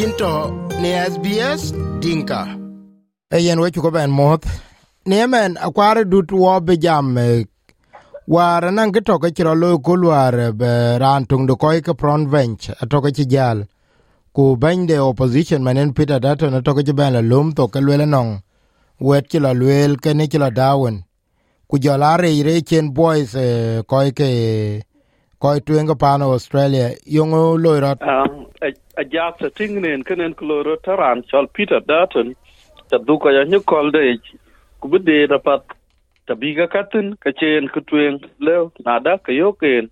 yinto ne SBS Dinka. yen wechu ko ben? Moth? Niemen akware dut wo be jam eh, war nan ke toke chiro lo kulwar be ran tung do koy ke pron bench atoke chi jal. Ku bende opposition manen Peter Dutton atoke chi ben la lum to ke lwele nong wet chi la lwel ke ne chi la dawen. Ku jola re chen boys koy koi ke koi tuenga pano Australia yongo loirat Um, a, a jak ta tingnen kenen kloro taran chol Peter Dutton ta duka ya nyukol de ku bide da pat ta biga katin ka chen ku twen lew na da ka yoken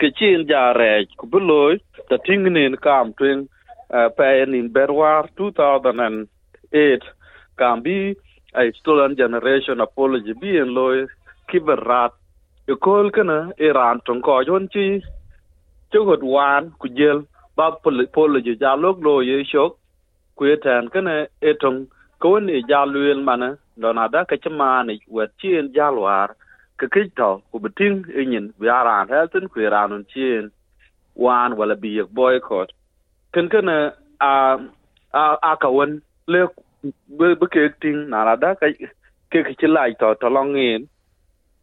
ka chen ja rej ku buloy ta tingnen kam twen uh, pa in berwar 2008 kam bi a stolen generation apology bi en loy kiberat ikol kana iran tong ko yon chi. Chogot wan ku jel ba polo ji ja lok lo ye shok ku ye tan kana etong ko ni ja luel mana dona da ka chama ni wet chien jalwar ka kito ku beting inyin bi aran helten ku iran iranun chien wan wala bi yek boycott ken kana a a a ka won le bu ke ting na da ka ke ke chilai to to long longin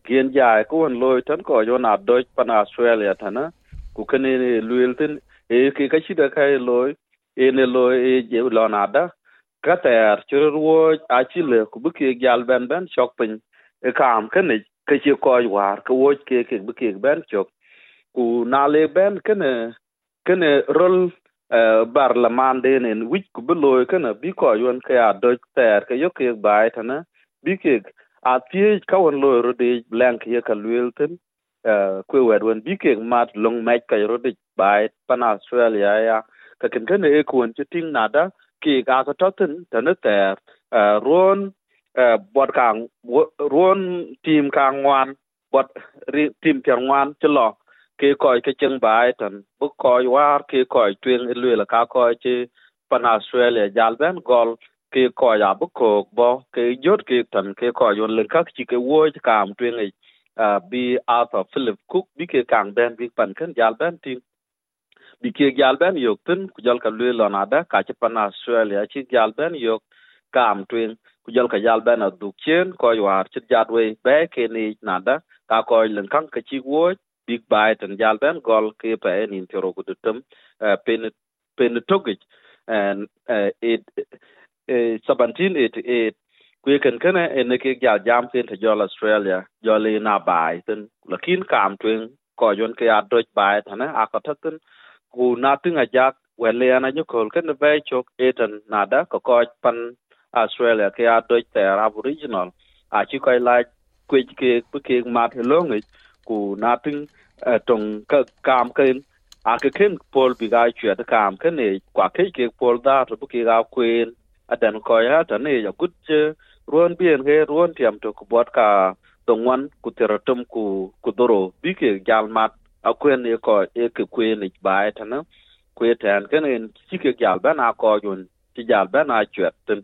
kien jai ko won loy tan ko yo na doj pan australia thana ku kene luel tin. E ke ka chida kai e loy e ne loy e je lo na da. Ka ter chur wo a chi le ku bu ke gal ben ben chok pin. E kam kene ke chi ko war ko wo ke ke bu ke ben chok. Ku na le ben kene kene rol e, barlaman de nen wich ku bu loy kene bi ko yon ka a doj ter ke yo ke bai thana bi ke a tie ka won lo ro de blank ye ka luel tin eh, kwe wed wen bi ke mat long mech ka ro bai pan australia ya. Ka ken ken e kun ti ting nada ki ga ka totin tan ter. Eh, ron eh, bot kang ron team kang wan bot team pian wan ti lo, ke koy ke cheng bai tan. Bu koy war, ke koy twen e lwe ka koy chi pan australia. Jal ben gol ke koy ya bu ko bo ke jot ke tan ke koy yon len ka chi ke wo kam twen e bi Arthur Philip Cook bi ke kang ben bi pan kan jal ben tin bi ke jal ben yok tin ku jal ka lwe lo na da ka chi pan Australia chi jal ben yok kam twen ku jal ka jal ben a chen ko war chi jat we be ke ni na da ka ko len kan ka chi wo big bai tan jal ben gol ke pe nin tero ku dutum pen pen togich and it Eh, 1788 kwe ken kene eh, ene ke gal jam tin te jol australia joli na bai ten lakin kam twen ko yon ke adoj bai tane eh, thana akatatin ku na tin a jak wele ana nyukol ken ve chok etan nada ko ko pan australia ke adoj te aboriginal a chi ko la kwe ke ke ma mat longi ku na tin tong ka kam ken, a ke ken pol bi ga chwe ta kam ken e kwa ke ke pol da, to bu ke ga kwen adan ko ya ta ne ya gut ruon bien he ruon tiam to ku bot ka dongwan ku teratum ku ku doro. Bi ke gal mat akwen e ko e ke kwen ik bai ta na. Ku tan ken en chi ke gal ban a ko yun, chi gal ban a chwet tin.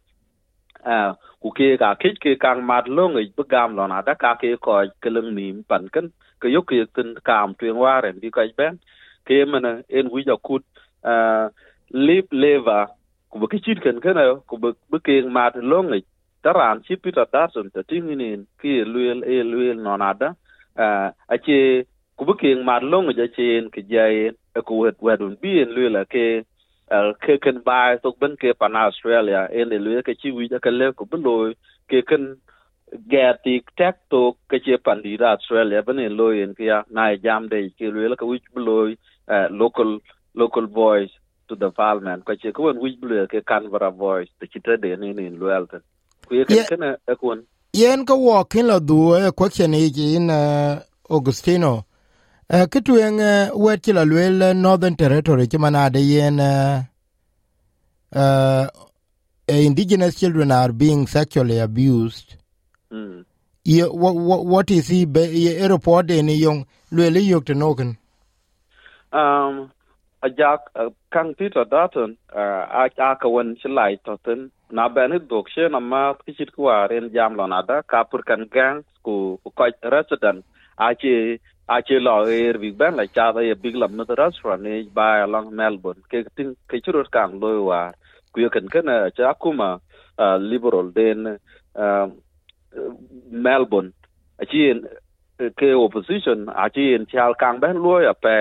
A ku ke ka ke ke kang mat long ik bu gam lo na da ka ke ko ke lưng nim pan ken. Ke yo ke tin kam tuen waren bi ka ben. Ke mana en wi ja kut a lip lever ku bu ke chit ken ken ku bu ke mat long ik taran chi Peter Dutton ta tinginin ki luel e luel nonada uh, ache kubukeng mar long ja chen ke jayen ku wet wedun bien luel ke uh, ke ken bai tok ben ke pan Australia. En e luel ke chi wi ja ke le ku beloy ke ken gati tek to ke che pan di Australia. Ben en loy en kia na jam de ke luel ke wi beloy uh, local local voice. To the parliament ko che kun wich blue ke Canberra voice te chite de ni ni luel ten yen ka wo kin lo du e question e in uh, Augustino. Uh, kituen en wet ti la lwel Northern Territory ti mana de yen uh, indigenous children are being sexually abused. Mm. ye, what, what, what is he be, ye, report in yung lwel yok to noken um ajak uh, kang Peter Dutton uh, a a ka won ci lai to ten na ben dok she na ma kichit ku aren jam lo na da. Ka pur kan gang ku ko resident. A ci a che lo er big ben la cha da ye big lam no restaurant ne ba along melbourne. Ke tin ke churu kan lo wa. Ku ye kan kan uh, cha kuma uh, liberal den melbourne. A chi ke opposition a chi en chal kang ben lo ya pe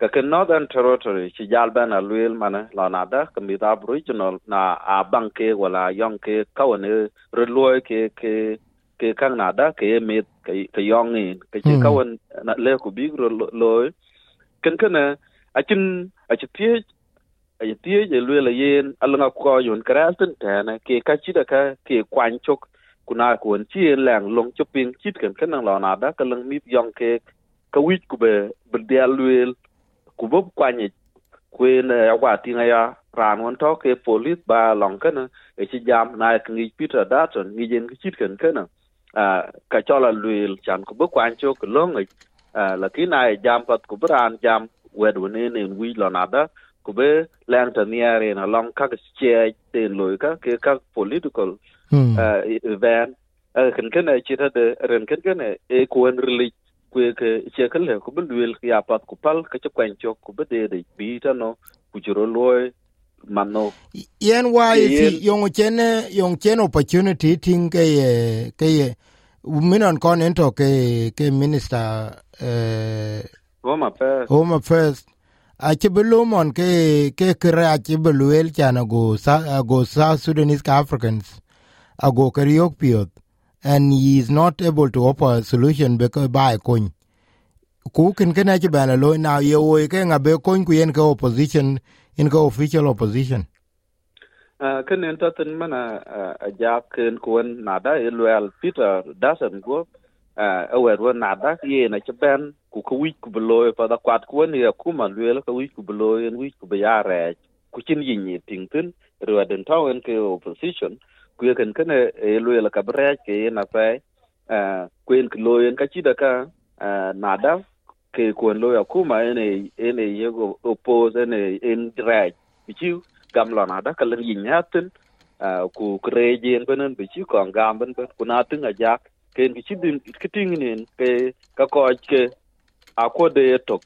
ka ke northern territory chi jal ben a luel mana la na da ka mi da aboriginal na a bang ke wala yong ke kawane ro lo ke ke ke kang na da ke mi ke ke yong ni ke chi kawan na le ku bi ro lo ken ken a chin a chi tie a chi tie je luel yen alanga ko yon kra tin ta na ke ka chi da ka ke kwan chok kuna kuon chi lang long choping chit ken ken la na da ka lang mi yong ke ka wich ku be be dia luel ku bob kwanye kwen ya wa tinga ya ran won to ke police ba long kana e chi jam na ngi peter dutton ngi jen ki chit kan kana ka chola luil chan ku bob kwan cho ku long a la ki na jam pat ku bran jam wed wone ne wi lo na da ku be lang ta ni are na long ka che ten loy ka ke ka political event. Kan kana chi ta de ren kan kana e kwen relig kwe chekele che ke le ku bul ya pat ku pal ke che kwen chok ku be de bi ta no ku juro loy mano yen wa si yong chene yong chene opportunity ting ke ye ke ye minon kon ento ke ke minister eh home affairs. Home affairs. A che belumon ke ke kra che beluel chana go sa go south sudanese africans ago kariok piot and he is not able to offer a solution because by e coin ku kin kana ci bana lo na ye wo ke nga be coin ku yen ko opposition in ko official opposition. Uh, kan en tatin mana a ja ken kuan nada ilwel peter dasen go uh, awer won nada ye na ci ben ku ku wi ku blo pa da kwat ku ni ya kuma lwel ku wi ku blo en wi ku be ya re ku chin yin ni ting tin ruaden tawen ke opposition kwe ken kene e loye la kabre ke ye na pe kwen ke loye ka chida ka nada ke kwen loye kuma ene ene yego oppose, ene, en right bichi gam lo nada ka lir yin yatin ku kreje en benen bichi ko gam ben ben kuna tin a jak ken ki chidin kiting nen ke ka ko ke akode to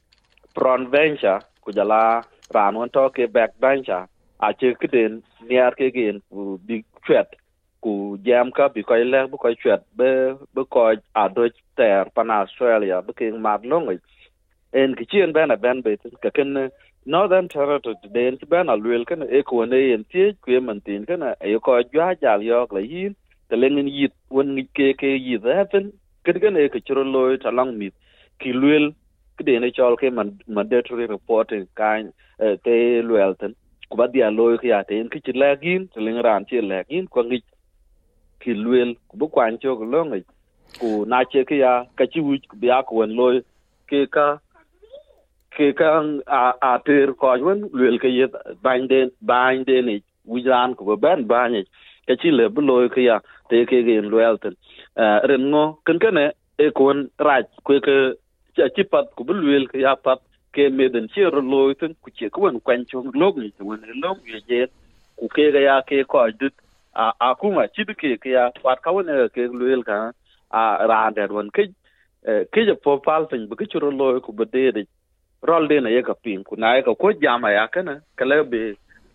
front venture ku jala ran won to ke back venture a che kiden niar ke gen ku big chat ku jam ka bi coi le bu coi chuyện, be be ko a do ter pan australia be king mad long en ki chien ben a ben be ka ken northern territory den ti ben a lwel ken e ko ne en tie ku man tin ken e ko jwa jal yok la yin te lengen yit won ngi ke ke yi zaten ken ken e ke chro loy ta long mit ki lwel ki den e chol ke man mandatory reporting kan te lwel ten ku ba dia loy ki ya ten ki chi lagin te leng ran chi lagin ko ngi ki luel ku bu kwan cho ko longi ku na che ki ya ka chi wi ku ya ko en loy ke ka ke ka a a ter ko wen luel ke ye ban den ban den ni wi ran ku ban ban ni ka chi le bu loy ki ya te ke ge luel ten ren ngo ken ken e ko raj ku ke chi pat ku bu luel ki ya pat ke me den chi ro loy ten ku che ko wen kwan cho lo ni wen lo ye ku ke ga ya ke ko dit a a kuma chibi ke ke ya wat ka wona ke luel ka a rande won ke ke je po pal tin bu ke churo lo ku bede de rol de na ye ka pin ku na ye ka ko jama ya kana kale be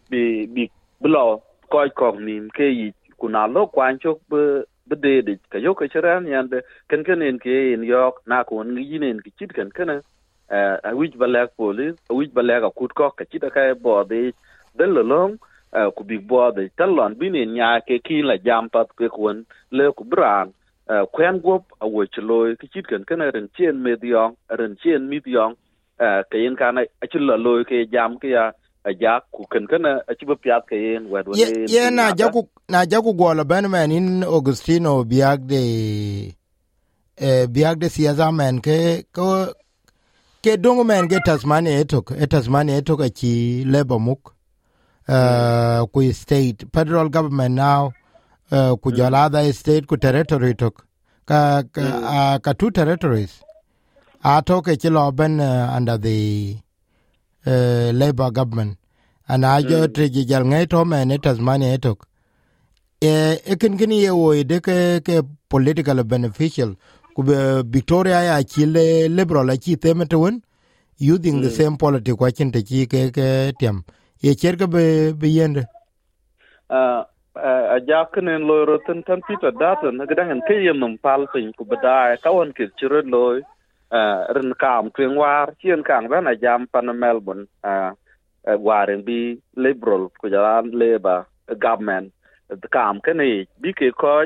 be bi blo ko ko nim ke yi ku na lo kwan chok be bede de. Ka yo ka chiran yande ken ken en ke en yok na ko yin en ki chit ken ken a wich balak police a wich balak a ko ka chit ka bo de de lo long ku big board talon binin nya ke ki la jam pat ke kun le ku bran kwen gop a wo chlo ki chit kan kana ren chen me diong ren chen mi diong. Ke yin kana a chil la loy ke jam ke ya a ja ku kan kana a chi ba pyat ke yin wa do ne ye na ja ku na ja ku go la ben man in augustino biag de eh biag de siaza men ke ko ke dongo men ke tasmania etok e tasmania etok a chi lebo muk uh, ku state federal government now uh, ku jola mm. other state ku territory tok. Ka ka, mm. uh, ka two territories. A to ke chilo ben uh, under the uh, labor government. And a jo mm. tre jal ngai to me ne tasmania tok e e kin kin ye wo de ke ke political beneficial. Ku victoria ya le liberal a chi teme to won using the same politic kwa chin te chi ke ke tiam ye cherga be be yende. Uh, a jakne lo roten tan pita data na dangan ke yem num pal pin ku bada ka won ke chiro loy uh, ren kam twen war chien kang ban a jam pan Melbourne a uh, waren bi liberal ku jalan labor government. The kam kene bi ke ko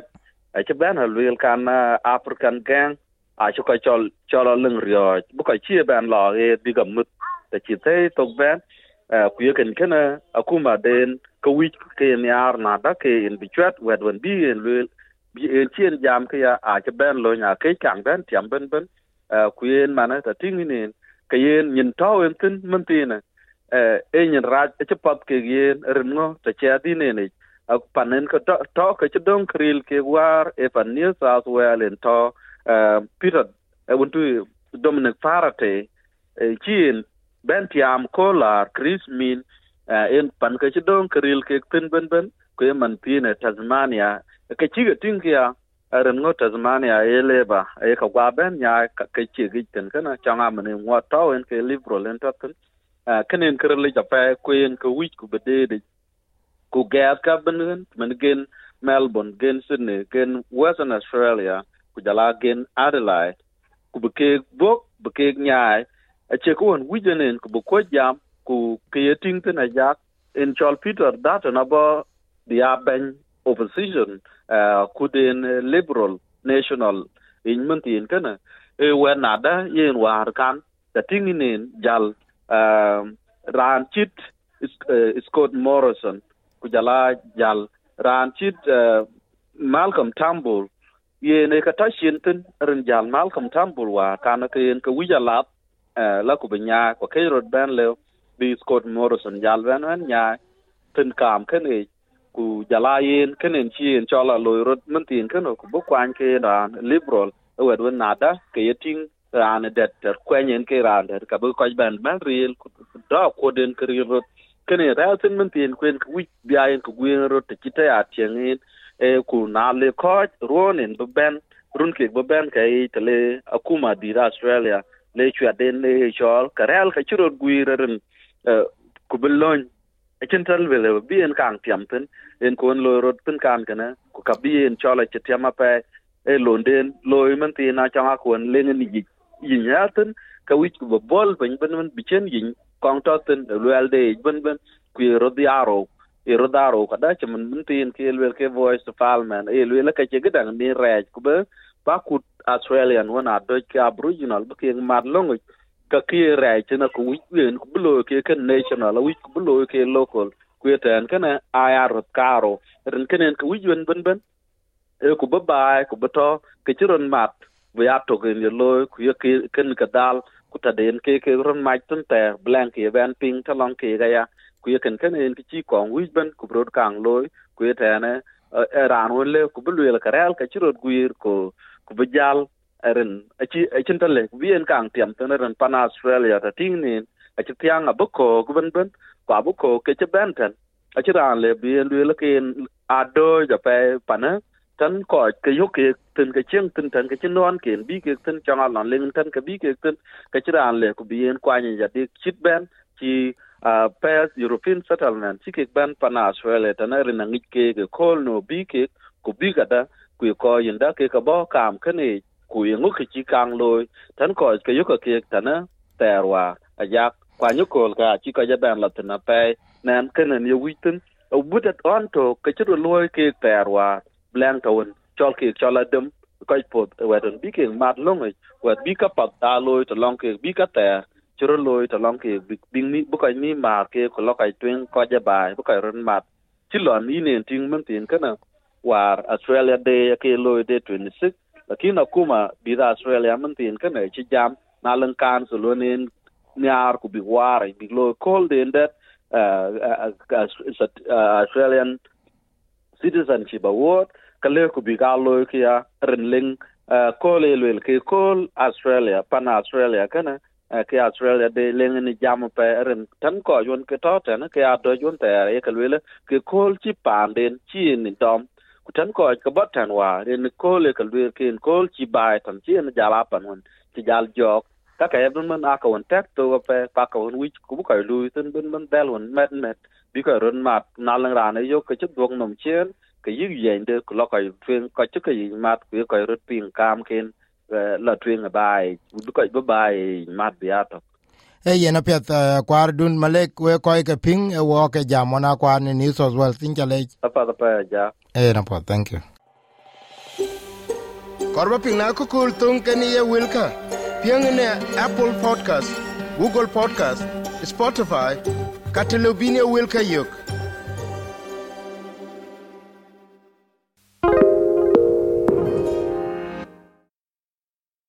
a che ban halwil kan African gang a che ko chol chol leng ryo bu ko chi ban lo e bi gam mut. Te chi te tok ban ku ye ken kene akuma den ke wic ke en yar nada ke en bi bichwat wed wen bi en wel bi en ci en jam ke ya, a che ben lo nya ke kang ben, tiam ben ben ku yen mana ta ting ni ke yen nyin to en tin, men tin e nyin raj e che pat ke yen ren ngo, ta che di ne ne ak panen ke to ke che dong kril ke war e pan new south wales en to peter e won tu, dominic farate e, ci en ben tiam kolar chris min en pan ke ci don kril ke tin ben ben ko man pine tasmania. Ke ci ga tin kia ren ngo tasmania e leba e ka gwa ben nya ke ci gi tin kana changa man ngwa to en ke liberal en to tin. Kenen kril ja pa ko en ko wich ku bede de ku gas ka ben men gen melbourne gen sydney gen western australia ku jala gen adelaide ku be bok be nyaai a ce ko on wujenen ko bu ko jam ku ke tin tena jak. In chol peter that na ba dia ben opposition eh, ku den eh, liberal national in mentin kana e wen nada yen war kan. Da tinginen jal eh, ran chit uh, scott morrison. Ku jala jal ran chit malcolm tambul yen e ka tashin tin ran jal malcolm tambul wa kana ke yen ka wijalat la ku binya ko ke rod ben le bi Scott Morrison jal ben ben nya tin kam ken e ku jala yin ken en chi en chola lo rod men tin ken ku bu kwan ke da liberal wed wen nada ke yeting ran det ter kwenyen ke ran der ka bu ko ben ben real ku da ko den ke rod ken e ra tin men tin kwen ku wi bia yin ku gwen rod te chita ya tieng e ku na le ko ron en bu ben run ke bu ben ke tele akuma dira Australia le chwa den le chol karel ka churo guireren e, ku belon e chen tal vele bi en kang tiam pen en kon lo rot pen kan kana ku ka bi en chola e che tiam pa e londen loy man ti na changa kon le ni gi yin ya ka wich ku bol ben ben ben bichen yin kong to ten lo al de ben ben ku ro di aro e ro daro ka da che man ben en ke le ke voice to falman e le ka che gedang ni rej ku be bakut ku australian wana doj ke aboriginal ba ke mar longo ka ke rai tena ku wen ku bulo ke ke national wi ku bulo ke local ku ten kana ayar karo ren kenen ku wen ben ben e ku ba ba ku beto ke chiron mat we ya to gen lo ku ye ke ken ka dal ku ta den ke ke ron mai tun te blank ye ben ping ta long ke ga ya ku ye ken kenen ki chi kong wi ben ku brod kang lo ku ye tene ran wole ku bulo le karel ka chirot guir ko ku bijal ren achi achin tale bien kang tiam, tene ren, pan australia ta ting nin. Achi tiang a abuko guben ben kwa abuko ke che benten achi ran le, bi lu le ken do ja pe pan tan ko ke yo ke tin ke chiang tin tan ke chin non ken bi ke tin chang alon len tan ke bi ke tin. Ke chi ran le ku bien kwa ni ja dik chit ben, chi, a pes European settlement, chi ke ban pan Australia tan rin ngi ke ke kol no bi ke ku bi ga da ku ko yin cái ke ka bo kam ke ne ku yin ngu chi kang loy tan ko ke yo ke tan na terwa a yak kwa nyu có ka chi ka ja ban la tan pe nan ke ne yo witin a budat on to ke chi loy ke terwa blank tawon chol ke chola dem ko về wedon bi ke mat long wet bi ka pat ta loy to long ke bi ka ter churo loy to long ke bi ni bu ko ni ma ke ko lo kai twen ko ja bai bu ko ron mat chi lon ni ne ting man tin kana war australia day ke loy de 26 lakini kuma bida australia man tin kana chi jam na lan kan so lo nen nyar ku bi war bi lo call de that uh, uh, uh, australian citizenship award kale ku bi ga loy ya renling uh, eh, call elwel ke call australia pan australia kana eh, ke australia de leng ni jam pe ren tan ko yon ke to tan ke a do yon te e ke lele ke kol chi pan den chi ni dom tan ko ka bot tan wa en ko le ka lwe ken ko chi bai e tan chi en jala pan won chi jal jok. Ka e ka ebn man aka won tek to pe, pa ka won wich ku ka e lu tin bun man dal won met met. Bi ka ron mat, na lang ra ne yo ka chu dog nom chen, ka yig yen de ko lo ka twen ka chu ka yi mat ku ka rot pin kam ken eh, la twen bai du ka ba bai mat bi ato e yen apiɛth uh, kwar dun malek we koy ke ping e wo ke jam ona kwar ni New South Wales tin chale apa da pa ja. E na po thank you. Korba ping na ko kul tung ke ni ye wilka piang ne apple podcast google podcast spotify katelobine wilka yok